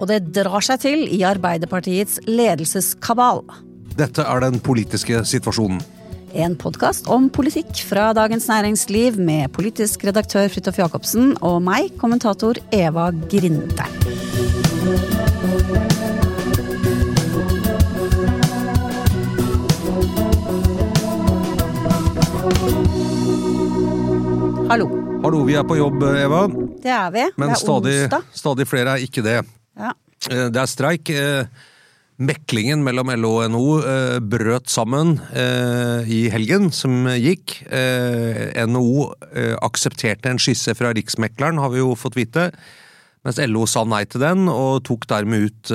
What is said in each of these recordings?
Og det drar seg til i Arbeiderpartiets ledelseskabal. Dette er den politiske situasjonen. En podkast om politikk fra Dagens Næringsliv med politisk redaktør Fridtjof Jacobsen og meg, kommentator Eva Grinde. Hallo. Hallo, vi er på jobb, Eva. Det er vi. Men det er stadig, onsdag. stadig flere er ikke det. Ja. Eh, Det er streik. Eh, Meklingen mellom LO og NHO eh, brøt sammen i helgen som gikk. Eh, NHO aksepterte en skisse fra Riksmekleren, har vi jo fått vite. Mens LO sa nei til den, og tok dermed ut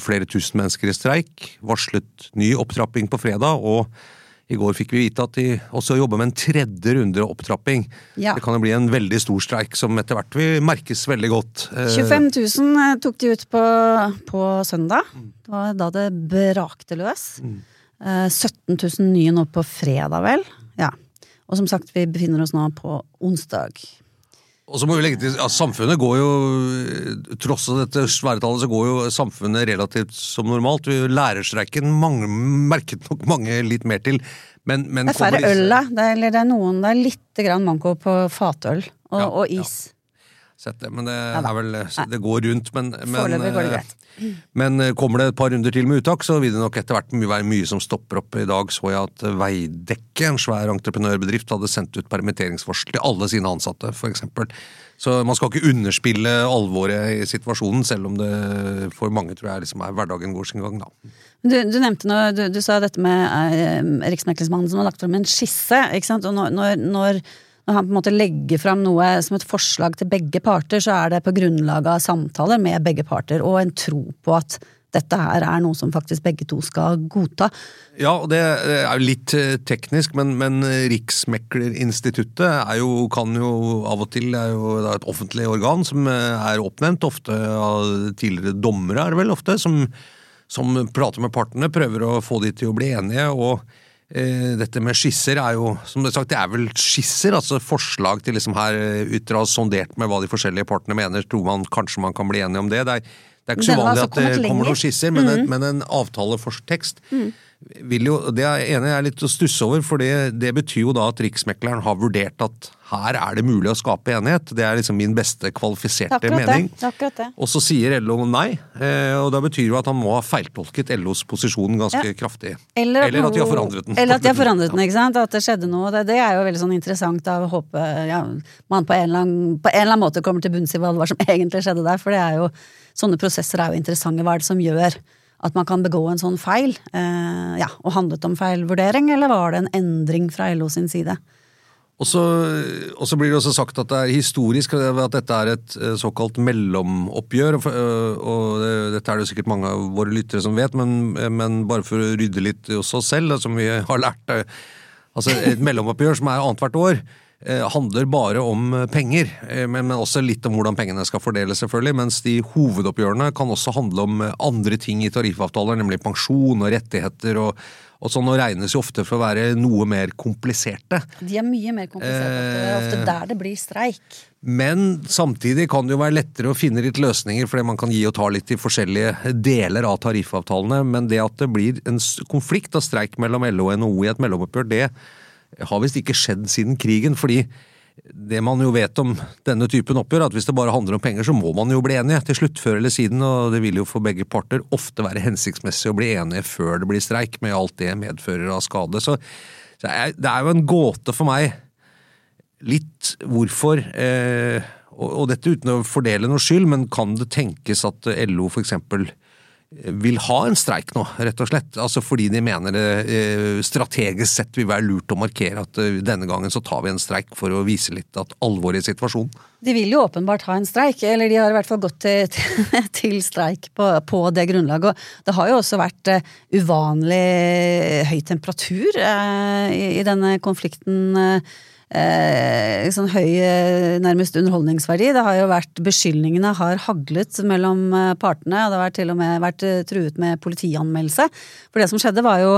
flere tusen mennesker i streik. Varslet ny opptrapping på fredag, og i går fikk vi vite at de også jobber med en tredje runde opptrapping. Ja. Det kan jo bli en veldig stor streik som etter hvert vil merkes veldig godt. Eh, 25 000 tok de ut på, på søndag. Det var da det brakte løs. Eh, 17 000 nye nå på fredag, vel. Ja. Og som sagt, vi befinner oss nå på onsdag. Og så må vi legge til, ja, Samfunnet går jo, tross dette svære tallet, så går jo samfunnet relativt som normalt. Lærerstreiken mange, merket nok mange litt mer til. Men, men Det er færre øl, da. Det er, eller det er noen Det er litt manko på fatøl og, Ja, og ja. Sett det, men det vel Det går rundt, men, men går det eh. Men eh, kommer det et par runder til med uttak, så vil det nok etter hvert være mye som stopper opp. I dag så jeg at Veidekke, en svær entreprenørbedrift, hadde sendt ut permitteringsvarsel til alle sine ansatte, f.eks. Så man skal ikke underspille alvoret i situasjonen, selv om det for mange tror jeg liksom er hverdagen går sin gang, da. Du, du nevnte noe, du, du sa dette med eh, Riksmeklingsmannen som har lagt frem en skisse. ikke sant? Og når, når, når, når han på en måte legger frem noe som et forslag til begge parter, så er det på grunnlag av samtaler med begge parter og en tro på at dette her er noe som faktisk begge to skal godta. Ja, og det er jo litt eh, teknisk, men, men Riksmeklerinstituttet er jo, kan jo av og til er jo da et offentlig organ som eh, er oppnevnt, ofte av tidligere dommere, er det vel ofte, som, som prater med partene, prøver å få de til å bli enige. og eh, dette med skisser er jo, som det er sagt, det er vel skisser, altså forslag til liksom her eh, ut sondert med hva de forskjellige partene mener, tror man kanskje man kan bli enige om det. Det er, det er ikke så vanlig altså at det kommer lenger. noen skisser, men, en, men en avtaletekst vil jo, Det er jeg er litt å stusse over, for det, det betyr jo da at Riksmekleren har vurdert at her er det mulig å skape enighet. Det er liksom min beste kvalifiserte er akkurat mening. Det akkurat det. Og så sier LO nei, eh, og da betyr jo at han må ha feiltolket LOs posisjon ganske Ja. kraftig. Eller at, at de har forandret den. Eller at de har forandret den, ikke sant. At det skjedde noe. Det, det er jo veldig sånn interessant å håpe ja, man på en, eller annen, på en eller annen måte kommer til bunns i hva som egentlig skjedde der. For det er jo, sånne prosesser er jo interessante. Hva er det som gjør at man kan begå en sånn feil? Eh, ja, og Handlet om feilvurdering, eller var det en endring fra LO sin side? Og så, blir det også sagt at det er historisk at dette er et eh, såkalt mellomoppgjør. og øh, Og dette er det sikkert mange av våre lyttere som vet, men, men bare for å rydde litt hos oss selv, som vi har lært eh, Altså et mellomoppgjør som er annethvert år. Handler bare om penger, men, også litt om hvordan pengene skal fordeles, selvfølgelig. Mens de hovedoppgjørene kan også handle om andre ting i tariffavtaler, nemlig pensjon og rettigheter og og sånn og regnes jo ofte for å være noe mer kompliserte. De er mye mer kompliserte. Det er ofte eh, der det blir streik. Men samtidig kan det jo være lettere å finne litt løsninger, fordi man kan gi og ta litt i forskjellige deler av tariffavtalene. Men det at det blir en konflikt og streik mellom LO og NHO i et mellomoppgjør, det har visst ikke skjedd siden krigen. fordi det man jo vet om denne typen oppgjør, at hvis det bare handler om penger, så må man jo bli enige til slutt, før eller siden, og det vil jo for begge parter ofte være hensiktsmessig å bli enige før det blir streik, med alt det medfører av skade. Så, så det er jo en gåte for meg litt hvorfor eh, og, og dette uten å fordele noe skyld, men kan det tenkes at LO for eksempel vil ha en streik nå, rett og slett. Altså fordi de mener det eh, strategisk sett vil være lurt å markere at eh, denne gangen så tar vi en streik for å vise litt at alvoret i situasjonen. De vil jo åpenbart ha en streik, eller de har i hvert fall gått til, til streik på, på, det grunnlaget. Og det har jo også vært eh, uvanlig høy temperatur i, i denne konflikten sånn høy eh, nærmest underholdningsverdi. Det har jo vært Beskyldningene har haglet mellom eh, partene, og det har til og med vært eh, truet med politianmeldelse. For det som skjedde, var jo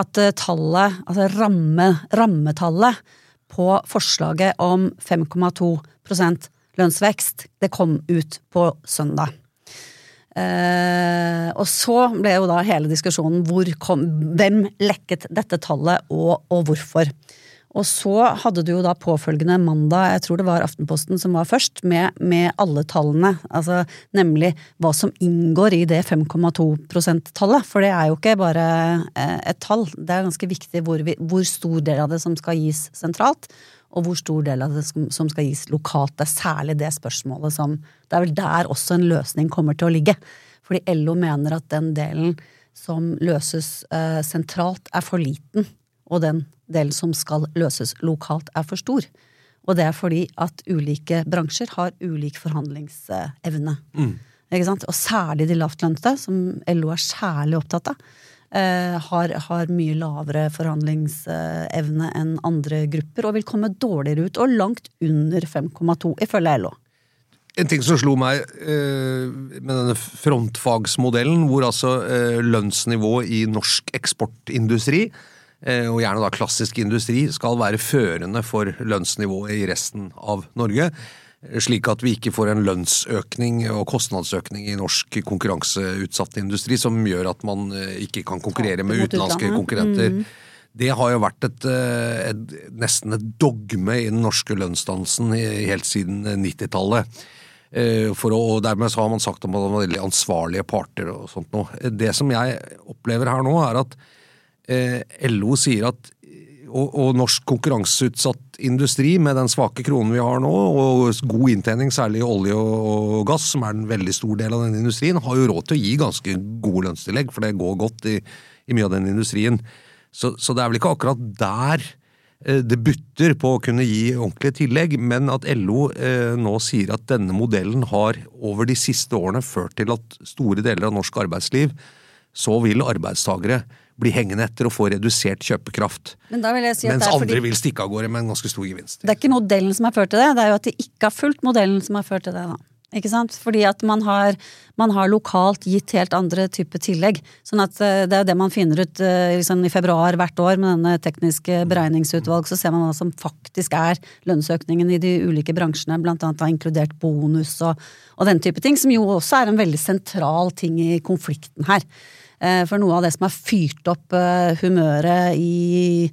at tallet, altså ramme, rammetallet på forslaget om 5,2% lønnsvekst, det kom ut på søndag. Eh, og så ble jo da hele diskusjonen hvor kom, hvem lekket dette tallet, og, og hvorfor. Og så hadde du jo da påfølgende mandag, jeg tror det var Aftenposten som var først, med, med alle tallene. Altså nemlig hva som inngår i det 5,2 %-tallet. For det er jo ikke bare eh, et tall. Det er ganske viktig hvor, vi, hvor, stor del av det som skal gis sentralt, og hvor stor del av det som, skal gis lokalt. Det er særlig det spørsmålet som Det er vel der også en løsning kommer til å ligge. Fordi LO mener at den delen som løses eh, sentralt, er for liten. Og den delen som skal løses lokalt, er for stor. Og det er fordi at ulike bransjer har ulik forhandlingsevne. Mm. Og særlig de lavtlønte, som LO er særlig opptatt av, eh, har, har, mye lavere forhandlingsevne enn andre grupper, og vil komme dårligere ut, og langt under 5,2, ifølge LO. En ting som slo meg eh, med denne frontfagsmodellen, hvor altså eh, lønnsnivået i norsk eksportindustri og gjerne da klassisk industri, skal være førende for lønnsnivået i resten av Norge. Slik at vi ikke får en lønnsøkning og kostnadsøkning i norsk konkurranseutsatt industri som gjør at man eh, ikke kan konkurrere med utenlandske konkurrenter. Mm. Det har jo vært et, eh, et, nesten et dogme i den norske lønnsdansen helt siden 90-tallet. Og Dermed så har man sagt at man var veldig ansvarlige parter og sånt noe. Det som jeg opplever her nå, er at Eh, LO sier at og, og, norsk konkurranseutsatt industri med den svake kronen vi har nå, og god inntjening, særlig olje og, gass, som er en veldig stor del av den industrien, har jo råd til å gi ganske gode lønnstillegg, for det går godt i, i mye av den industrien. Så, så, det er vel ikke akkurat der eh, det butter på å kunne gi ordentlige tillegg, men at LO eh, nå sier at denne modellen har over de siste årene ført til at store deler av norsk arbeidsliv så vil arbeidstakere blir hengende etter og får redusert kjøpekraft. Men si mens andre fordi... vil stikke av gårde med en ganske stor gevinst. Det er ikke modellen som har ført til det, det er jo at de ikke har fulgt modellen som har ført til det. da. Ikke sant? Fordi at man har, man har lokalt gitt helt andre typer tillegg. Sånn at eh, Det er det man finner ut eh, liksom, i februar hvert år med denne tekniske beregningsutvalg. Så ser man hva som faktisk er lønnsøkningen i de ulike bransjene. Blant annet har inkludert bonus og, og den type ting. Som jo også er en veldig sentral ting i konflikten her. Eh, for noe av det som har fyrt opp eh, humøret i,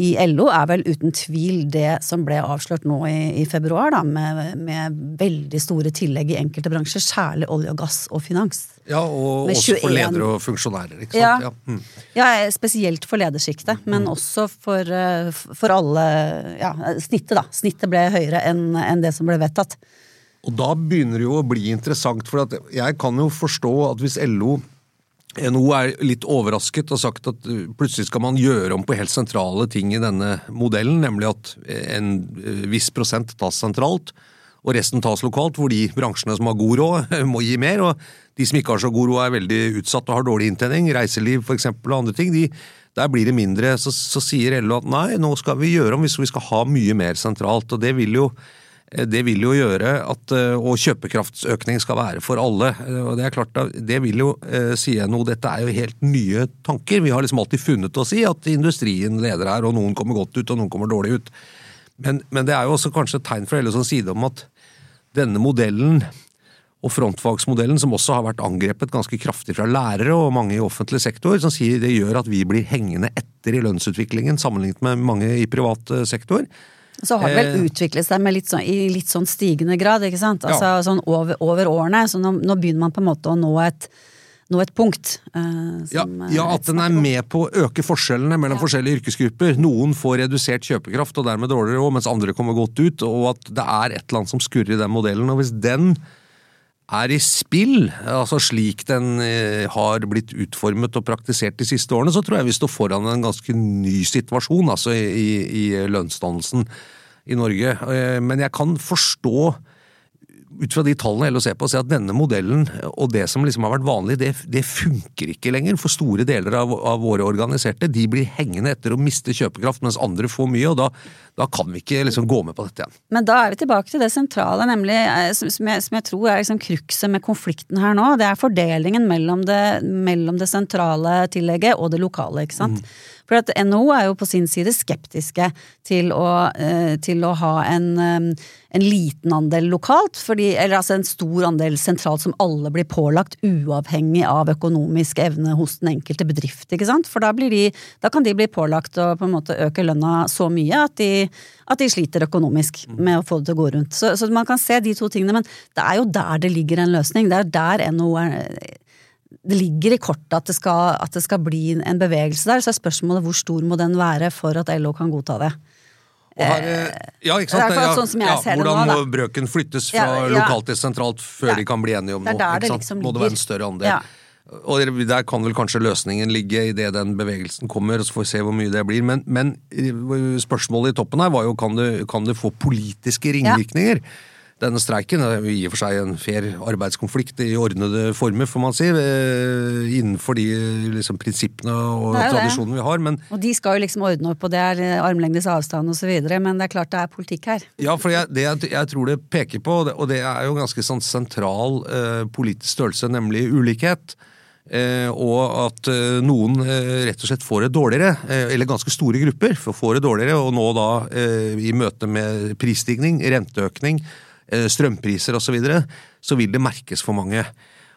i LO, er vel uten tvil det som ble avslørt nå i, i februar, da, med, med, veldig store tillegg i enkelte bransjer, særlig olje og gass og finans. Ja, og også 21... for ledere og funksjonærer, ikke sant. Ja, ja. Mm. ja spesielt for ledersjiktet, men mm. også for, eh, for alle Ja, snittet, da. Snittet ble høyere enn en det som ble vedtatt. Og da begynner det jo å bli interessant, for jeg kan jo forstå at hvis LO NHO er litt overrasket og sagt at uh, plutselig skal man gjøre om på helt sentrale ting i denne modellen, nemlig at en uh, viss prosent tas sentralt, og resten tas lokalt, hvor de bransjene som har god råd, må gi mer, og de som ikke har så god råd er veldig utsatt og har dårlig inntjening, reiseliv for eksempel, og andre ting, de, Der blir det mindre. Så, så sier LO at nei, nå skal vi gjøre om hvis vi skal ha mye mer sentralt. Og det vil jo, det vil jo gjøre at Og kjøpekraftsøkning skal være for alle. Og det er klart, det vil jo si noe Dette er jo helt nye tanker. Vi har liksom alltid funnet oss i at industrien leder her, og noen kommer godt ut, og noen kommer dårlig ut. Men, men det er jo også kanskje et tegn fra Ellesons side om at denne modellen og frontfagsmodellen, som også har vært angrepet ganske kraftig fra lærere og mange i offentlig sektor, som sier det gjør at vi blir hengende etter i lønnsutviklingen sammenlignet med mange i privat eh, sektor. Så har det vel eh, utviklet seg litt sånn, i litt sånn stigende grad, ikke sant? Altså ja. sånn over, over, årene. Så nå, nå, begynner man på en måte å nå et, nå et punkt. Uh, ja, ja, at den er med på å øke forskjellene mellom ja. forskjellige yrkesgrupper. Noen får redusert kjøpekraft og dermed dårligere råd, mens andre kommer godt ut. Og at det er et eller annet som skurrer i den modellen. Og hvis den er i spill, altså slik den eh, har blitt utformet og praktisert de siste årene, så tror jeg vi står foran en ganske ny situasjon altså i, i lønnsdannelsen i Norge. Eh, men jeg kan forstå ut fra de tallene LO ser på, se at denne modellen og det som liksom har vært vanlig, det, det funker ikke lenger for store deler av, av, våre organiserte. De blir hengende etter å miste kjøpekraft, mens andre får mye. og da, da kan vi ikke liksom gå med på dette igjen. Men da er vi tilbake til det sentrale, nemlig som, som jeg, som jeg tror er liksom krukset med konflikten her nå. Det er fordelingen mellom det, mellom det sentrale tillegget og det lokale. ikke sant? Mm. For at NHO er jo på sin side skeptiske til å, eh, til å ha en, eh, en, liten andel lokalt, fordi, eller altså en stor andel sentralt som alle blir pålagt, uavhengig av økonomisk evne hos den enkelte bedrift. ikke sant? For da, de, da kan de bli pålagt å på en måte øke lønna så mye at de, at de sliter økonomisk med å få det til å gå rundt. Så, så man kan se de to tingene, men det er jo der det ligger en løsning. Det er der NHO er det ligger i kortet at det, skal, at det skal bli en bevegelse der, så er spørsmålet hvor stor må den være for at LO kan godta det. Her, eh, ja, ikke sant? Ja, sånn ja, hvordan må brøken flyttes fra ja, lokalt til sentralt før de kan bli enige om noe? Liksom må det være en større andel? Og Der kan vel kanskje løsningen ligge idet den bevegelsen kommer, og så får vi se hvor mye det blir. Men, men spørsmålet i toppen her var jo kan det, kan det få politiske ringvirkninger? Denne streiken. Er i og for seg en fair arbeidskonflikt i ordnede former, får man si, eh, innenfor de liksom, prinsippene og tradisjonene vi har. Men, og de skal jo liksom ordne opp, og det er eh, armlengdes avstand osv., men det er klart det er politikk her. Ja, for jeg, det jeg, jeg tror det peker på, og det er jo ganske sånn sentral eh, politisk størrelse, nemlig ulikhet. Eh, og at eh, noen eh, rett og slett får det dårligere, eller ganske store grupper får det dårligere, og nå da i møte med prisstigning, renteøkning, Eh, strømpriser osv., så, videre, så vil det merkes for mange.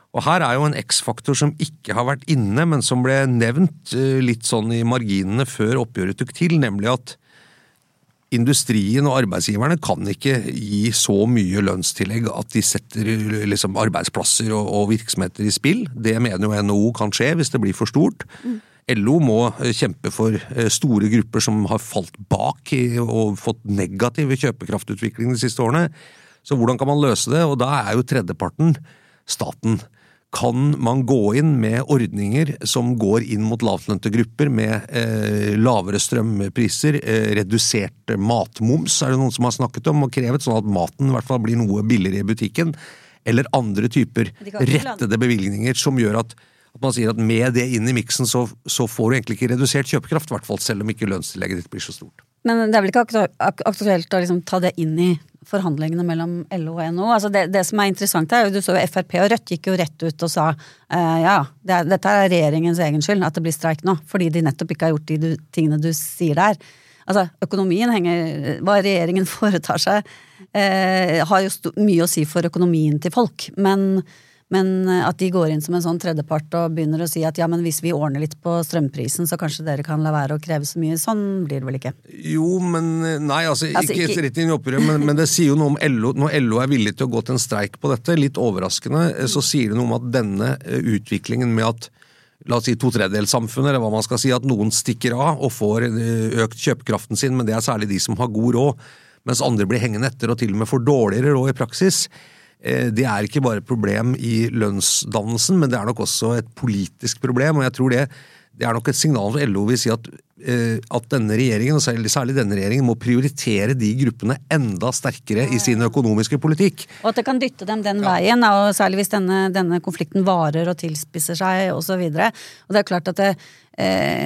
Og Her er jo en X-faktor som ikke har vært inne, men som ble nevnt eh, litt sånn i marginene før oppgjøret tok til, nemlig at industrien og arbeidsgiverne kan ikke gi så mye lønnstillegg at de setter liksom, arbeidsplasser og, og, virksomheter i spill. Det mener jo NHO kan skje hvis det blir for stort. Mm. LO må eh, kjempe for store grupper som har falt bak og fått negativ kjøpekraftutvikling de siste årene. Så hvordan kan man løse det? Og da er jo tredjeparten staten. Kan man gå inn med ordninger som går inn mot lavtlønte grupper, med eh, lavere strømpriser, eh, redusert matmoms, er det noen som har snakket om og krevet, sånn at maten i hvert fall blir noe billigere i butikken? Eller andre typer rettede bevilgninger som gjør at, at man sier at med det inn i miksen, så, så, får du egentlig ikke redusert kjøpekraft, i hvert fall selv om ikke lønnstillegget ditt blir så stort. Men det er vel ikke aktuelt å liksom ta det inn i forhandlingene mellom LO og NHO. Altså det, det, som er interessant er du jo Frp og Rødt gikk jo rett ut og sa uh, ja, det dette er regjeringens egen skyld at det blir streik nå, fordi de nettopp ikke har gjort de du, tingene du sier der. Altså, økonomien henger Hva regjeringen foretar seg, uh, har jo mye å si for økonomien til folk. Men men eh, at de går inn som en sånn tredjepart og begynner å si at ja, men hvis vi ordner litt på strømprisen, så kanskje dere kan la være å kreve så mye. Sånn blir det vel ikke? Jo, men eh, Nei, altså, altså ikke, ikke rett inn i opprøret, men, men, det sier jo noe om LO. Når LO er villig til å gå til en streik på dette, litt overraskende, eh, så sier det noe om at denne utviklingen med at la oss si to tredjedelssamfunnet, eller hva man skal si, at noen stikker av og får økt kjøpekraften sin, men det er særlig de som har god råd, mens andre blir hengende etter og til og med får dårligere råd i praksis. Eh, det er ikke bare et problem i lønnsdannelsen, men det er nok også et politisk problem. og jeg tror det, det er nok et signal for LO vil si at, eh, at denne regjeringen, og særlig, denne regjeringen, må prioritere de gruppene enda sterkere i sin økonomiske politikk. Og at det kan dytte dem den veien, og særlig hvis denne, denne konflikten varer og tilspisser seg osv. Det er klart at det,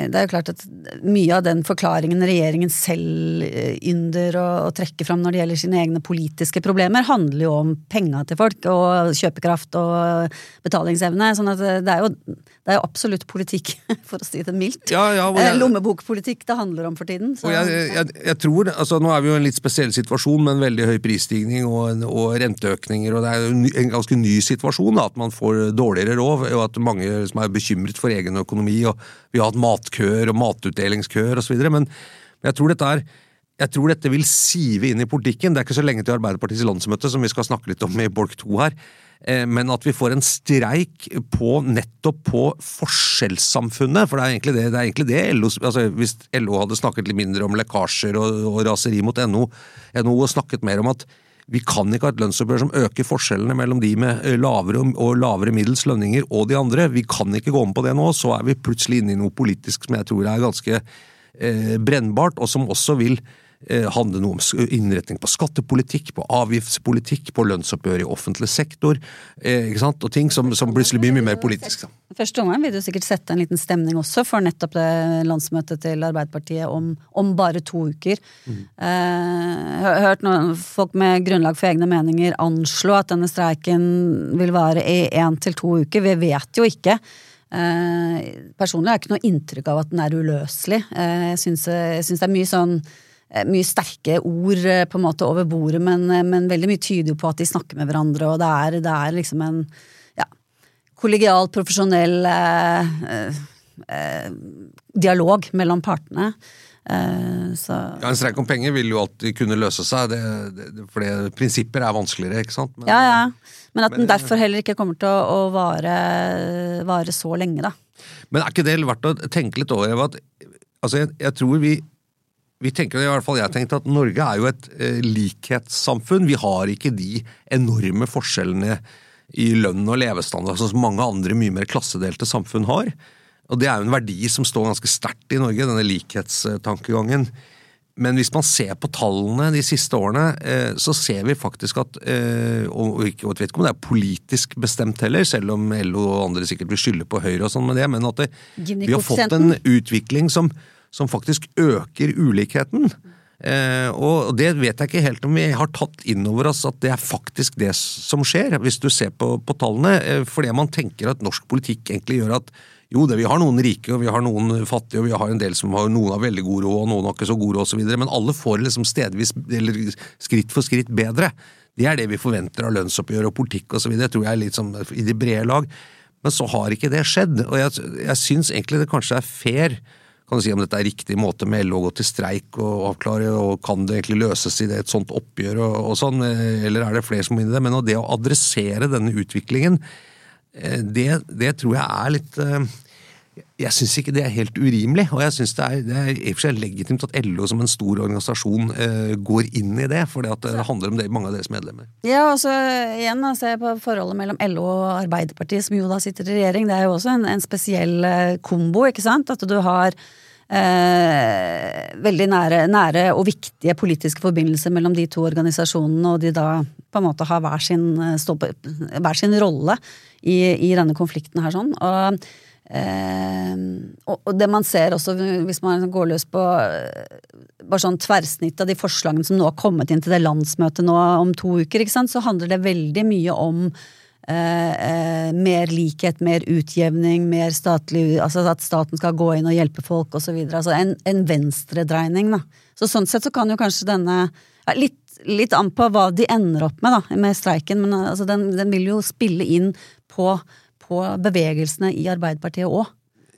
det er jo klart at mye av den forklaringen regjeringen selv eh, ynder å, å trekke fram når det gjelder sine egne politiske problemer, handler jo om penga til folk og kjøpekraft og betalingsevne. sånn at det er jo, det er jo absolutt politikk, for å si det mildt. Ja, ja, Eh, jeg- Lommebokpolitikk det handler om for tiden. Så, jeg, jeg, jeg tror, altså Nå er vi jo i en litt spesiell situasjon med en veldig høy prisstigning og, og renteøkninger. og Det er jo en en ganske ny situasjon da, at man får dårligere råd, og at mange som er bekymret for egen økonomi. og Vi har hatt matkøer og matutdelingskøer osv. Men jeg tror dette er jeg tror dette vil sive inn i politikken. Det er ikke så lenge til Arbeiderpartiets landsmøte, som vi skal snakke litt om i Bolk 2 her. Eh, Men at vi får en streik på nettopp på forskjellssamfunnet. For det er egentlig det, det, er egentlig det LO altså Hvis LO hadde snakket litt mindre om lekkasjer og, og raseri mot NO, NO og snakket mer om at vi kan ikke ha et lønnsoppgjør som øker forskjellene mellom de med eh, lavere og lavere middels lønninger og de andre. Vi kan ikke gå med på det nå. Så er vi plutselig inne i noe politisk som jeg tror er ganske eh, brennbart, og som også vil eh, handle noe om innretning på skattepolitikk, på avgiftspolitikk, på lønnsoppgjør i offentlig sektor, eh, ikke sant? og ting som, som plutselig blir mye mer politisk. Første omgang vil du sikkert sette en liten stemning også for nettopp det landsmøtet til Arbeiderpartiet om, om bare to uker. Eh, jeg har hørt noen folk med grunnlag for egne meninger anslå at denne streiken vil vare i én til to uker. Vi vet jo ikke. Eh, personlig har jeg ikke noe inntrykk av at den er uløselig. Eh, jeg syns det er mye sånn eh, mye sterke ord eh, på en måte over bordet, men, eh, men veldig mye tyder jo på at de snakker med hverandre, og det er, det er liksom en ja, kollegial, profesjonell eh, eh, eh, dialog mellom partene. Eh, så Ja, En streik om penger vil jo alltid kunne løse seg, det, det, for prinsipper er vanskeligere, ikke sant? Men, ja, ja. Men at den derfor heller ikke kommer til å, å vare, vare så lenge, da. Men er ikke det verdt å tenke litt over? Eva, At, altså, jeg, jeg tror vi vi tenker, i hvert fall jeg tenkte, at Norge er jo et eh, likhetssamfunn. Vi har ikke de enorme forskjellene i lønn og levestandard som mange andre mye mer klassedelte samfunn har. Og det er jo en verdi som står ganske sterkt i Norge, denne likhetstankegangen. Men hvis man ser på tallene de siste årene, eh, så ser vi faktisk at eh, Og ikke- og jeg vet ikke om det er politisk bestemt heller, selv om LO og andre sikkert vil skylde på Høyre og sånn med det, men at det, vi har fått en utvikling som, som faktisk øker ulikheten. Eh, og det vet jeg ikke helt om vi har tatt inn over oss at det er faktisk det som skjer, hvis du ser på, på tallene. Eh, fordi man tenker at norsk politikk egentlig gjør at jo, det, vi har noen rike og vi har noen fattige, og vi har en del som har noen har veldig god råd og noen har ikke så god råd osv., men alle får liksom stedvis, eller skritt for skritt bedre. Det er det vi forventer av lønnsoppgjør og politikk osv. Tror jeg er litt sånn i de brede lag. Men så har ikke det skjedd. Og jeg, jeg syns egentlig det kanskje er fair kan du si om dette er riktig måte med LO å gå til streik og avklare, og kan det egentlig løses i et sånt oppgjør og, og sånn, eh, eller er det flere som må inn i det? Men det å adressere denne utviklingen, eh, det, det tror jeg er litt eh, jeg syns ikke det er helt urimelig, og jeg syns det det er i og for seg legitimt at LO som en stor organisasjon eh, går inn i det, for det handler om det, mange av deres medlemmer. Ja, og så igjen da, se på forholdet mellom LO og Arbeiderpartiet, som jo da sitter i regjering. Det er jo også en, en spesiell eh, kombo, ikke sant? At du har eh, veldig nære, nære og viktige politiske forbindelser mellom de to organisasjonene, og de da på en måte har hver sin, eh, hver sin rolle i, i denne konflikten her sånn. Og Eh, og, og det man ser også, hvis man går løs på eh, bare sånn tverrsnitt av de forslagene som nå har kommet inn til det landsmøtet nå om to uker, så handler det veldig mye om eh, eh, mer likhet, mer utjevning, mer statlig Altså at staten skal gå inn og hjelpe folk osv. Altså en, en venstredreining, da. Så sånn sett så kan jo kanskje denne ja, litt, litt an på hva de ender opp med, da, med streiken, men altså, den, den vil jo spille inn på på bevegelsene i Arbeiderpartiet òg.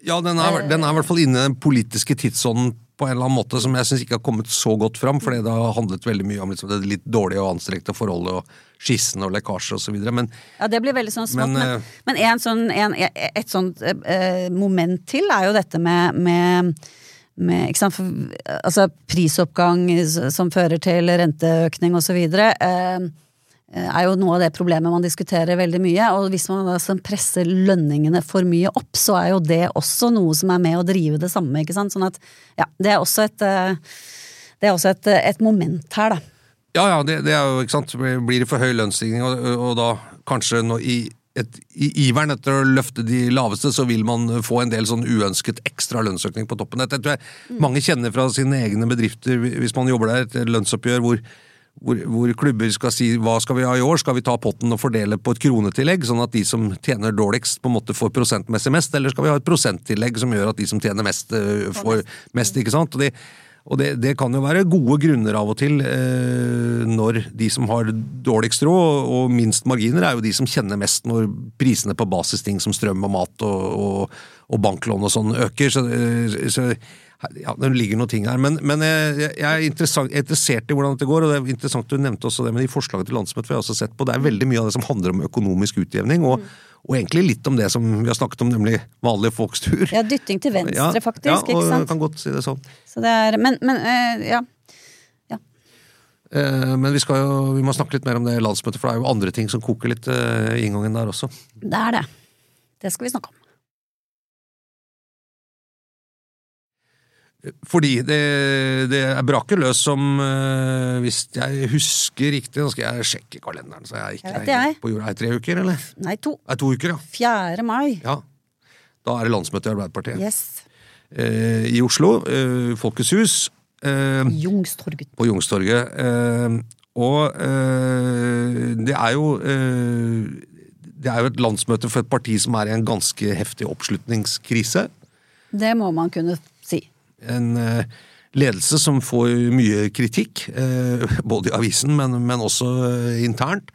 Ja, den er, den er i hvert fall inne i den politiske tidsånden på en eller annen måte som jeg syns ikke har kommet så godt fram, fordi det har handlet veldig mye om liksom, det litt dårlige og anstrengte forholdet og skissene og lekkasjer osv. Men Ja, det blir veldig sånn smått, Men, men, eh, men en sånn, en, et sånt eh, moment til er jo dette med, med med, ikke sant, for, altså prisoppgang som fører til renteøkning osv. Eh, er jo noe av det problemet man diskuterer veldig mye. Og hvis man altså presser lønningene for mye opp, så er jo det også noe som er med å drive det samme. ikke sant? Sånn at ja, det er også et, det er også et, et moment her, da. Ja, ja, det, det, er jo, ikke sant. Blir det for høy lønnsstigning, og, og da kanskje nå i et, I iveren etter å løfte de laveste, så vil man få en del sånn uønsket ekstra lønnsøkning på toppen. Dette tror jeg mange kjenner fra sine egne bedrifter hvis man jobber der, et lønnsoppgjør hvor, hvor, hvor, klubber skal si hva skal vi ha i år, skal vi ta potten og fordele på et kronetillegg, sånn at de som tjener dårligst på en måte får prosentmessig mest, eller skal vi ha et prosenttillegg som gjør at de som tjener mest, eh, får mest, ikke sant? Og de, og det, det, kan jo være gode grunner av og til eh, når de som har dårligst råd og minst marginer, er jo de som kjenner mest når prisene på basisting som strøm og mat og, og, og banklån og sånn øker. Så, eh, så ja, det ligger noen ting her. Men, men jeg, jeg, er interessert i hvordan dette går, og det er interessant du nevnte også det med de forslagene til landsmøtet. Jeg har også sett på. Det er veldig mye av det som handler om økonomisk utjevning. og og egentlig litt om det som vi har snakket om, nemlig vanlige folks tur. Ja, dytting til venstre, faktisk. Ja, og ikke sant? kan godt si det sånn. Så det er, men, men øh, ja. ja. Eh, men vi, skal jo, vi må snakke litt mer om det landsmøtet, for det er jo andre ting som koker litt eh, i inngangen der også. Det er det. Det skal vi snakke om. Fordi det, det braker løs som uh, Hvis jeg husker riktig, nå skal jeg sjekke kalenderen. Så jeg ikke jeg jeg. på jorda. Er tre uker, eller? Nei, to. Er to uker, ja. 4. mai. Ja. Da er det landsmøte i Arbeiderpartiet. Yes. Uh, I Oslo. Uh, Folkets hus. Jungstorget. På Jungstorget. og det er jo Det er jo et landsmøte for et parti som er i en ganske heftig oppslutningskrise. Det må man kunne en eh, ledelse som får mye kritikk, eh, både i avisen, men, men også eh, internt.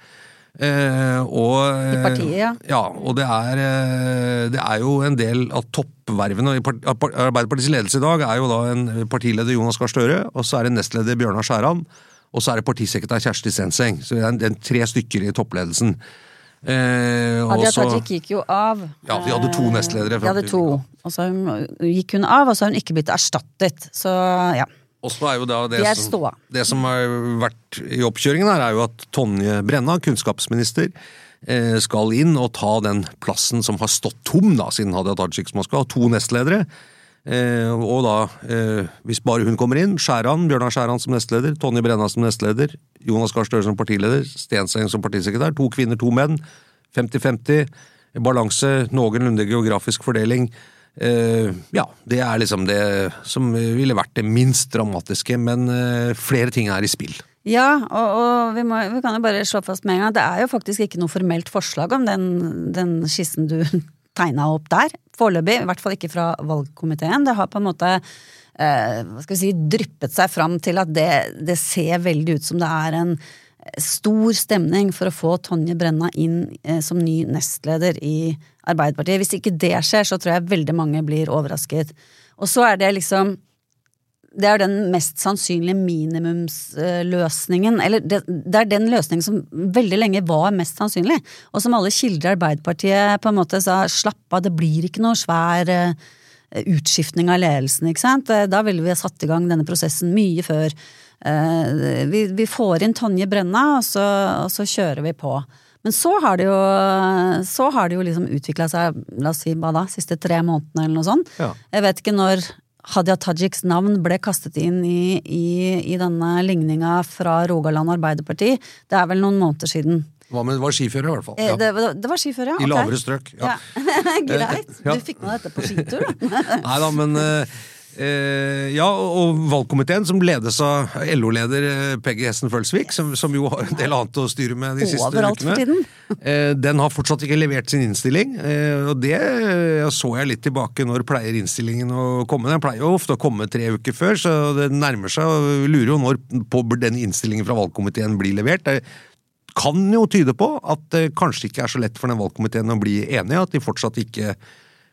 og, I partiet, ja. ja og det er, det er jo en del av toppvervene i Arbeiderpartiets ledelse i dag er jo da en partileder Jonas Gahr Støre, og så er det nestleder Bjørnar Skjæran, og så er det partisekretær Kjersti Stenseng. Så det er, en, tre stykker i toppledelsen. Eh, Hadia Tajik gikk jo av. Ja, de hadde to nestledere. De hadde to, og så gikk hun av, og så har hun ikke blitt erstattet. Så ja. Og så er jo da det, de som, det som har vært i oppkjøringen her, er jo at Tonje Brenna, kunnskapsminister, eh, skal inn og ta den plassen som har stått tom da, siden Hadia Tajik som skal ha to nestledere. Eh, og da, eh, hvis bare hun kommer inn, Skjæran, Bjørnar Skjæran som nestleder, Tonje Brenna som nestleder, Jonas Gahr Støre som partileder, Stenseng som partisekretær, to kvinner, to menn, 50-50, balanse, noenlunde geografisk fordeling. Eh, ja, det er liksom det som ville vært det minst dramatiske, men eh, flere ting er i spill. Ja, og, og vi, må, vi, kan jo bare slå fast med en gang det er jo faktisk ikke noe formelt forslag om den, den skissen du tegna opp der. Foreløpig, i hvert fall ikke fra valgkomiteen. Det har på en måte eh, hva skal vi si, dryppet seg fram til at det, det, ser veldig ut som det er en stor stemning for å få Tonje Brenna inn eh, som ny nestleder i Arbeiderpartiet. Hvis ikke det skjer, så tror jeg veldig mange blir overrasket. Og så er det liksom det er den mest sannsynlige minimumsløsningen. Eller det, det, er den løsningen som veldig lenge var mest sannsynlig, og som alle kilder i Arbeiderpartiet på en måte sa slapp av, det blir ikke noe svær uh, utskiftning av ledelsen, ikke sant. Eh, da ville vi ha satt i gang denne prosessen mye før. Uh, vi, vi, får inn Tonje Brenna, og så, og så, kjører vi på. Men så har det jo, så har det jo liksom utvikla seg, la oss si hva da, siste tre månedene eller noe sånt. Ja. Jeg vet ikke når Hadia Tajiks navn ble kastet inn i, i, i denne ligninga fra Rogaland Arbeiderparti. Det er vel noen måneder siden. Hva med, det var skiføre, i hvert fall. Eh, ja. Det, det, var skiføre, ja. I lavere strøk. Ja. ja. Greit. Du fikk med dette på skitur, da. Nei da, men uh, Eh, ja, og valgkomiteen, som ledes av LO-leder eh, Peggy Hessen Følsvik, som, som, jo har en del annet å styre med de siste Overalt ukene, eh, den har fortsatt ikke levert sin innstilling. Eh, og det så jeg litt tilbake når pleier innstillingen å komme. Den pleier jo ofte å komme tre uker før, så det nærmer seg. og Lurer jo når på den innstillingen fra valgkomiteen blir levert. Det kan jo tyde på at det kanskje ikke er så lett for den valgkomiteen å bli enige, at de fortsatt ikke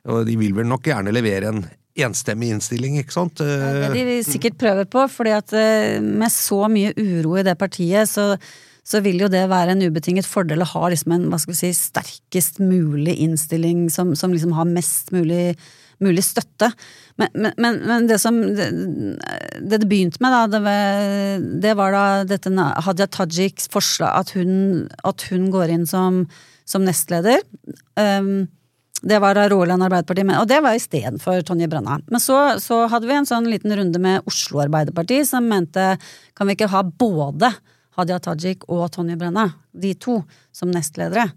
og de vil vel nok gjerne levere en enstemmig innstilling, ikke sant? Det de sikkert prøver på, fordi at eh, med så mye uro i det partiet, så, så vil jo det være en ubetinget fordel å ha liksom en hva skal vi si, sterkest mulig innstilling som, som liksom har mest mulig, mulig støtte. Men, men, men, det som det, det, begynte med, da, det var, det var da dette Hadia Tajiks forslag, at hun, at hun går inn som, som nestleder. Um, det var Rogaland Arbeiderparti, og det var istedenfor Tonje Brenna. Men så, så, hadde vi en sånn liten runde med Oslo Arbeiderparti, som mente kan vi ikke ha både Hadia Tajik og Tonje Brenna, de to, som nestledere?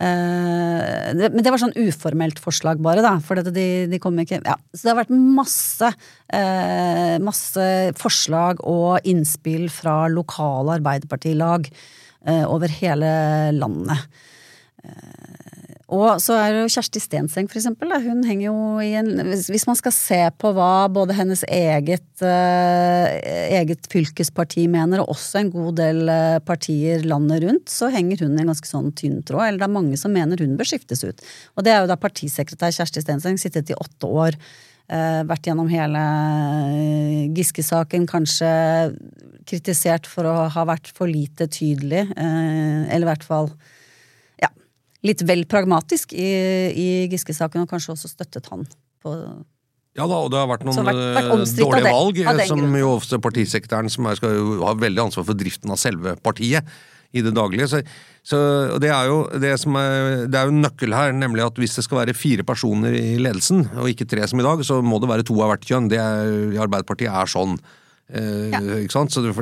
Eh, men det var sånn uformelt forslag, bare, da. For de, de kom ikke Ja. Så det har vært masse, eh, masse forslag og innspill fra lokale arbeiderpartilag eh, over hele landet. Og så er jo Kjersti Stenseng, for eksempel. Da. Hun henger jo i en Hvis man skal se på hva både hennes eget, eh, eget fylkesparti mener, og også en god del uh, partier landet rundt, så henger hun i en ganske sånn tynn tråd. Eller det er mange som mener hun bør skiftes ut. Og det er jo da partisekretær Kjersti Stenseng, sittet i åtte år. Eh, vært gjennom hele Giske-saken, kanskje kritisert for å ha vært for lite tydelig, eller i hvert fall litt vel pragmatisk i, i Giske-saken, og kanskje også støttet han på ja da, og det har vært noen vært, vært eh, dårlige valg, som jo ofte partisekretæren, som er, skal jo ha veldig ansvar for driften av selve partiet i det daglige. Så, så det er jo det som er, det er jo nøkkel her, nemlig at hvis det skal være fire personer i ledelsen, og ikke tre som i dag, så må det være to av hvert kjønn. Det er, Arbeiderpartiet er sånn. Ja. Eh? Så det,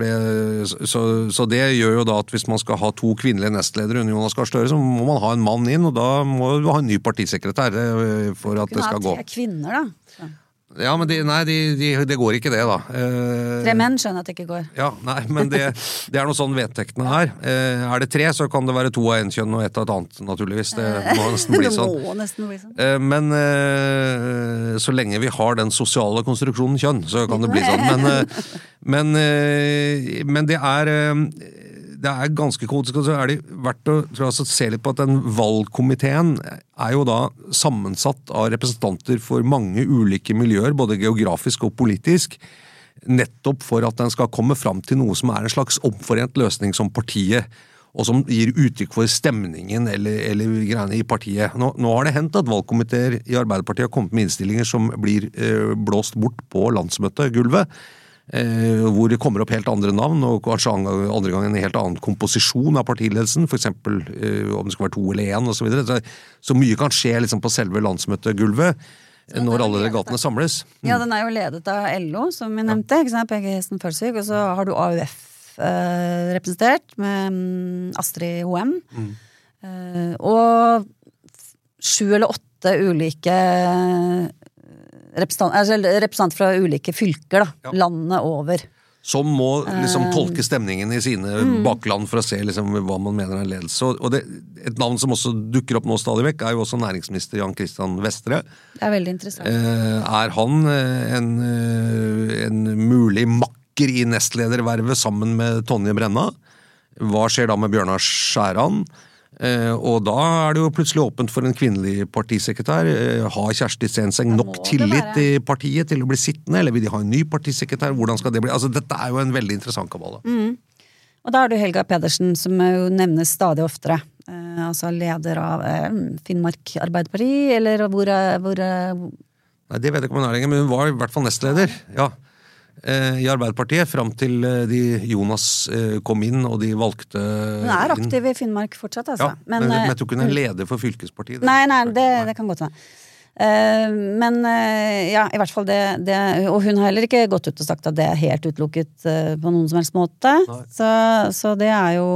så, så, det gjør jo da at hvis man skal ha to kvinnelige nestledere under Jonas Gahr Støre, så må man ha en mann inn, og da må du ha en ny partisekretær eh, for at det skal gå. Kunne ha tre kvinner, da. Ja, men de, nei, de, de, det går ikke det, da. Eh, tre menn skjønner at det ikke går. Ja, nei, men det, det er noe sånn vedtektene er. Eh, er det tre, så kan det være to av én kjønn og ett av et annet, naturligvis. Det må nesten bli sånn. nesten bli sånn. Eh, men eh, så lenge vi har den sosiale konstruksjonen kjønn, så kan det bli sånn. Men, eh, men, eh, men det er det er ganske kodisk, og så er det verdt å jeg, se litt på at den valgkomiteen er jo da sammensatt av representanter for mange ulike miljøer, både geografisk og politisk. Nettopp for at den skal komme fram til noe som er en slags omforent løsning som partiet og som gir uttrykk for stemningen eller, eller greiene i partiet. Nå, nå, har det hendt at valgkomiteer i Arbeiderpartiet har kommet med innstillinger som blir eh, blåst bort på landsmøtegulvet. Eh, hvor det kommer opp helt andre navn, og kanskje andre gang en helt annen komposisjon av partiledelsen. F.eks. Eh, om det skal være to eller én, osv. Så, så, så mye kan skje liksom, på selve landsmøtegulvet. Når alle delegatene samles. Mm. Ja, den er jo ledet av LO, som vi nevnte. ikke sant? PG Hesten Følsvik. Og så har du AUF eh, representert, med um, Astrid Hoem. Mm. Eh, og sju eller åtte ulike representant, altså representant fra ulike fylker, da. Ja. Landet over. Som må liksom eh, tolke stemningen i sine mm. bakland for å se liksom hva man mener er ledelse. Og det, Et navn som også dukker opp nå stadig vekk, er jo også næringsminister Jan Christian Vestre. Det er veldig interessant. Eh, er han eh, en, en mulig makker i nestledervervet sammen med Tonje Brenna? Hva skjer da med Bjørnar Skjæran? Eh, og da er det jo plutselig åpent for en kvinnelig partisekretær. Eh, har Kjersti Stenseng nok tillit i partiet til å bli sittende, eller vil de ha en ny partisekretær? Hvordan skal det bli? Altså, Dette er jo en veldig interessant kabale. Mm. Og da er det Helga Pedersen, som jo nevnes stadig oftere. Eh, altså leder av eh, Finnmark Arbeiderparti, eller hvor, hvor Nei, Det vet jeg ikke om hun er lenger, men hun var i hvert fall nestleder. ja. Eh, i Arbeiderpartiet fram til eh, de Jonas eh, kom inn og de valgte Hun er aktiv i Finnmark fortsatt, altså. Ja, men, men jeg tror ikke hun er leder for fylkespartiet. Nei, nei, det, det kan godt være. Men ja, i hvert fall det, det, Og hun har heller ikke gått ut og sagt at det er helt utelukket på noen som helst måte. Så, så, det er jo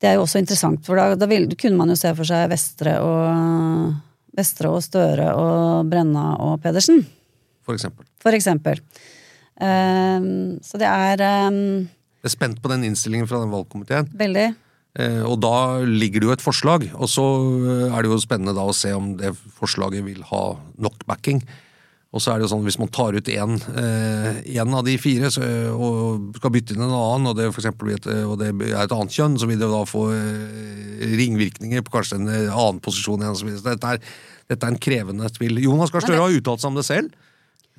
Det er jo også interessant, for da, da vil, kunne man jo se for seg Vestre og Vestre og Støre og Brenna og Pedersen. For eksempel. For eksempel. Um, så det er um, Jeg er spent på den innstillingen fra den valgkomiteen. Veldig. Uh, og da ligger det jo et forslag, og så uh, er det jo spennende da å se om det forslaget vil ha nok backing. Og så er det jo sånn hvis man tar ut én uh, av de fire så, og skal bytte inn en annen, og det, for et, og det er et annet kjønn, så vil det da få ringvirkninger på kanskje en annen posisjon igjen. Så dette, er, dette er en krevende spill. Jonas Gahr Støre har uttalt seg om det selv.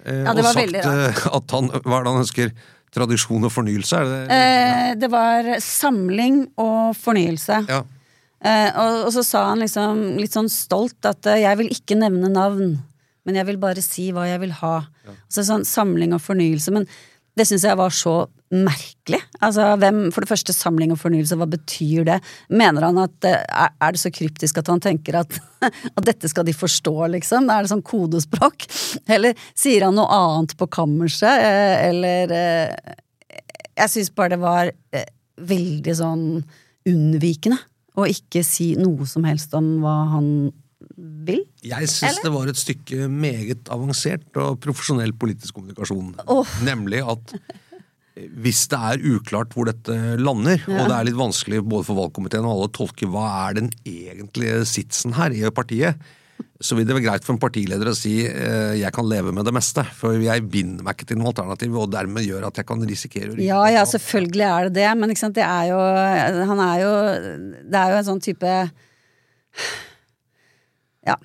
Eh, ja, det var og sagt eh, at han Hva er det han ønsker? Tradisjon og fornyelse? Det? Eh, det, var samling og fornyelse. Ja. Eh, og, og, så sa han liksom litt sånn stolt at eh, 'jeg vil ikke nevne navn', men jeg vil bare si hva jeg vil ha. Ja. Altså sånn samling og fornyelse. Men det syns jeg var så merkelig. Altså, hvem, For det første, samling og fornyelse, hva betyr det? Mener han at eh, Er det så kryptisk at han tenker at, at dette skal de forstå, liksom? Er det sånn kodespråk? Eller sier han noe annet på kammerset? Eh, eller eh, Jeg syns bare det var veldig sånn unnvikende å ikke si noe som helst om hva han vil? Jeg syns det var et stykke meget avansert og profesjonell politisk kommunikasjon. Nemlig at hvis det er uklart hvor dette lander, og det er litt vanskelig både for valgkomiteen og alle å tolke hva er den egentlige sitsen her i partiet, så vil det være greit for en partileder å si eh, jeg kan leve med det meste, for jeg binder meg ikke til noe alternativ, og dermed gjør at jeg kan risikere å ryke Ja, ja, selvfølgelig er det det, men ikke sant, det er jo Han er jo Det er jo en sånn type Ja.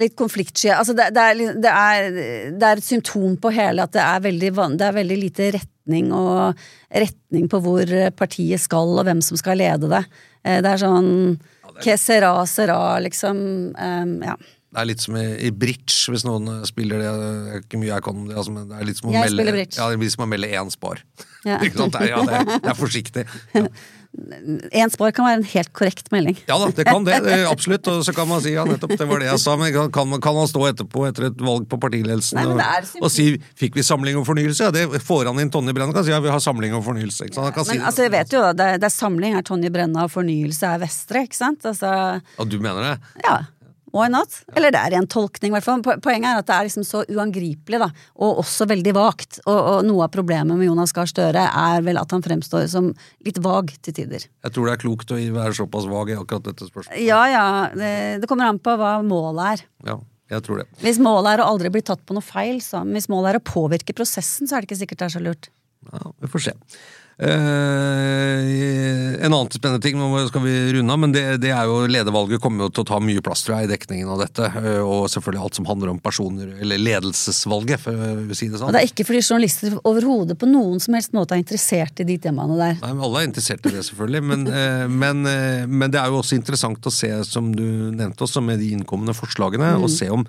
Litt konfliktsky. Altså det, det, er, det, er, det er et symptom på hele at det er veldig, det er veldig lite retning og retning på hvor partiet skal og hvem som skal lede det. Eh, Det er sånn Que sera, sera, liksom. Um, ja. Det er litt som i, i bridge, hvis noen eh, spiller det. Det er ikke mye jeg kan om det. Altså, men det er litt som å Jeg melde. Ja, det er som å melde én spar. Ja. Det er, ja, det er, det er forsiktig. Ja. Én spar kan være en helt korrekt melding. ja da, det kan det. det er Absolutt. Og så kan man si ja, nettopp, det var det jeg sa. Men kan, kan, man- kan man stå etterpå etter et valg på partiledelsen Nei, og, og si fikk vi samling og fornyelse? Ja, det får han inn Tonje Brenna kan si ja, vi har samling og fornyelse. Ikke sant? Han kan ja, Men det. altså, jeg vet jo, det, det er samling er Tonje Brenna, og fornyelse er Vestre, ikke sant? Altså, Og du mener det? ja. Why not? Eller det er en tolkning, i hvert fall. Poenget er at det er liksom så uangripelig, da. Og også veldig vagt. Og, og noe av problemet med Jonas Gahr Støre er vel at han fremstår som litt vag til tider. Jeg tror det er klokt å være såpass vag i akkurat dette spørsmålet. Ja ja, det, det kommer an på hva målet er. Ja, jeg tror det. Hvis målet er å aldri bli tatt på noe feil, så hvis målet er å påvirke prosessen, så er det ikke sikkert det er så lurt. Ja, vi får se. Eh, en annen spennende ting, nå skal vi runde av, men det, det er jo ledervalget kommer jo til å ta mye plass tror jeg, i dekningen av dette. eh, og selvfølgelig alt som handler om personer, eller ledelsesvalget, for å si det Og sånn. det er ikke fordi journalister overhodet på noen som helst måte er interessert i de temaene der. Nei, men Alle er interessert i det, selvfølgelig, men, eh, men, eh, men det er jo også interessant å se, som du nevnte også, med de innkommende forslagene, og se om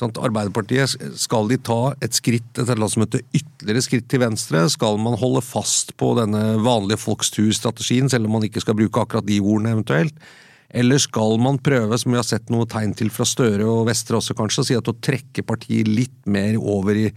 sant, Arbeiderpartiet, skal de ta et skritt, et eller annet som heter ytterligere skritt til venstre? Skal man holde fast på denne vanlige folks tur-strategien, selv om man ikke skal bruke akkurat de ordene eventuelt? Eller skal man prøve, som vi har sett noe tegn til fra Støre og Vestre også kanskje, å si at å trekke partiet litt mer over i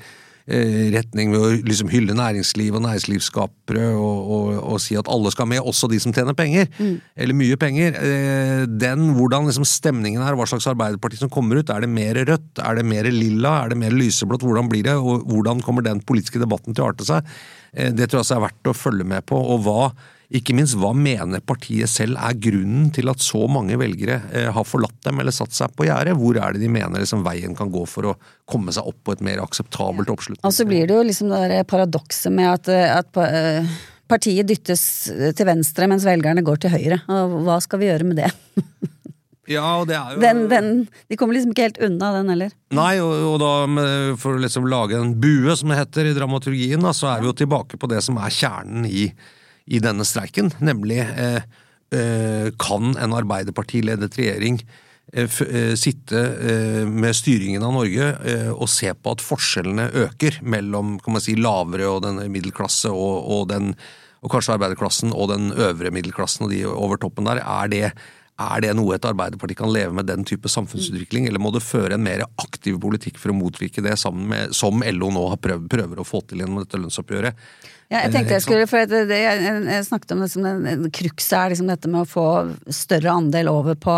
retning ved å liksom hylle næringsliv og næringslivsskapere og, og, og si at alle skal med, også de som tjener penger, eller mye penger. Eh, den, hvordan liksom stemningen er, hva slags Arbeiderparti som kommer ut, er det mer rødt, er det mer lilla, er det mer lyseblått, hvordan blir det, og hvordan kommer den politiske debatten til å arte seg? Eh, det tror jeg også er verdt å følge med på, og hva ikke minst, hva mener partiet selv er grunnen til at så mange velgere eh, har forlatt dem eller satt seg på gjerdet? Hvor er det de mener liksom, veien kan gå for å komme seg opp på et mer akseptabelt oppslutning? Og så blir det jo liksom det paradokset med at, eh, at eh, partiet dyttes til venstre mens velgerne går til høyre. Og hva skal vi gjøre med det? Ja, og det er jo Den, den, de kommer liksom ikke helt unna den heller. Nei, og, og da med, for å liksom lage en bue, som det heter i dramaturgien, da, så er vi jo tilbake på det som er kjernen i, i denne streiken, nemlig eh, eh, kan en Arbeiderparti-ledet regjering eh, sitte med styringen av Norge og se på at forskjellene øker mellom kan man si, lavere og den middelklasse og, og, den, og kanskje arbeiderklassen og den øvre middelklassen og de over toppen der. Er det er det noe et Arbeiderparti kan leve med den type samfunnsutvikling, eller må det føre en mer aktiv politikk for å motvirke det, sammen med, som LO nå prøvd, prøver å få til gjennom dette lønnsoppgjøret? Ja, jeg tenkte jeg skulle, for jeg, jeg, jeg snakket om det som den krukset er liksom dette med å få større andel over på,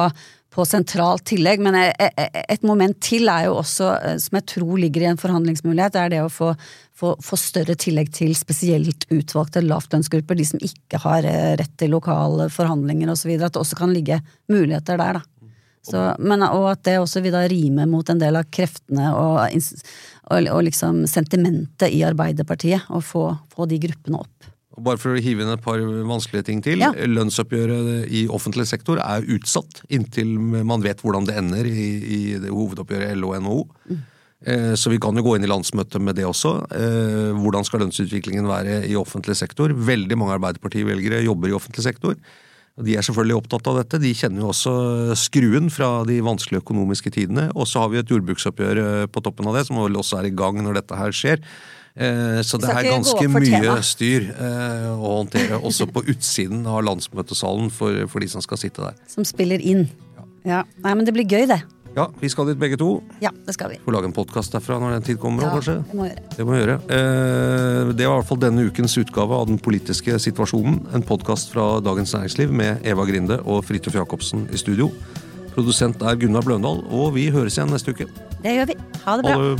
på sentralt tillegg, men et moment til er jo også, eh, som jeg tror ligger i en forhandlingsmulighet, er det å få, få, få større tillegg til spesielt utvalgte lavtlønnsgrupper, de som ikke har eh, rett til lokale forhandlinger osv., at det også kan ligge muligheter der, da. Så, men, og at det også vil da rime mot en del av kreftene og, og, og liksom sentimentet i Arbeiderpartiet, å få, få de gruppene opp. Og Bare for å hive inn et par vanskelige ting til. Ja. Lønnsoppgjøret i offentlig sektor er utsatt inntil man vet hvordan det ender i, i det hovedoppgjøret LO og NHO. Mm. Så vi kan jo gå inn i landsmøtet med det også. Eh, Hvordan skal lønnsutviklingen være i offentlig sektor? Veldig mange Arbeiderparti-velgere jobber i offentlig sektor. De er selvfølgelig opptatt av dette. De kjenner jo også skruen fra de vanskelige økonomiske tidene. Og så har vi et jordbruksoppgjør eh, på toppen av det, som vel også er i gang når dette her skjer. Eh, Så det er ganske mye styr eh, å håndtere, også på utsiden av landsmøtesalen for, for de som skal sitte der. Som spiller inn. Ja. Nei, men det blir gøy, det. Ja, vi skal dit begge to. Ja, det skal vi. Får lage en podkast derfra når den tid kommer. Ja, kanskje. det må vi gjøre. Det må gjøre. Eh, Det var i hvert fall denne ukens utgave av Den politiske situasjonen. En podkast fra Dagens Næringsliv med Eva Grinde og Fridtjof Jacobsen i studio. Produsent er Gunnar Bløndal, og vi høres igjen neste uke. Det gjør vi. Ha det bra. Ha det.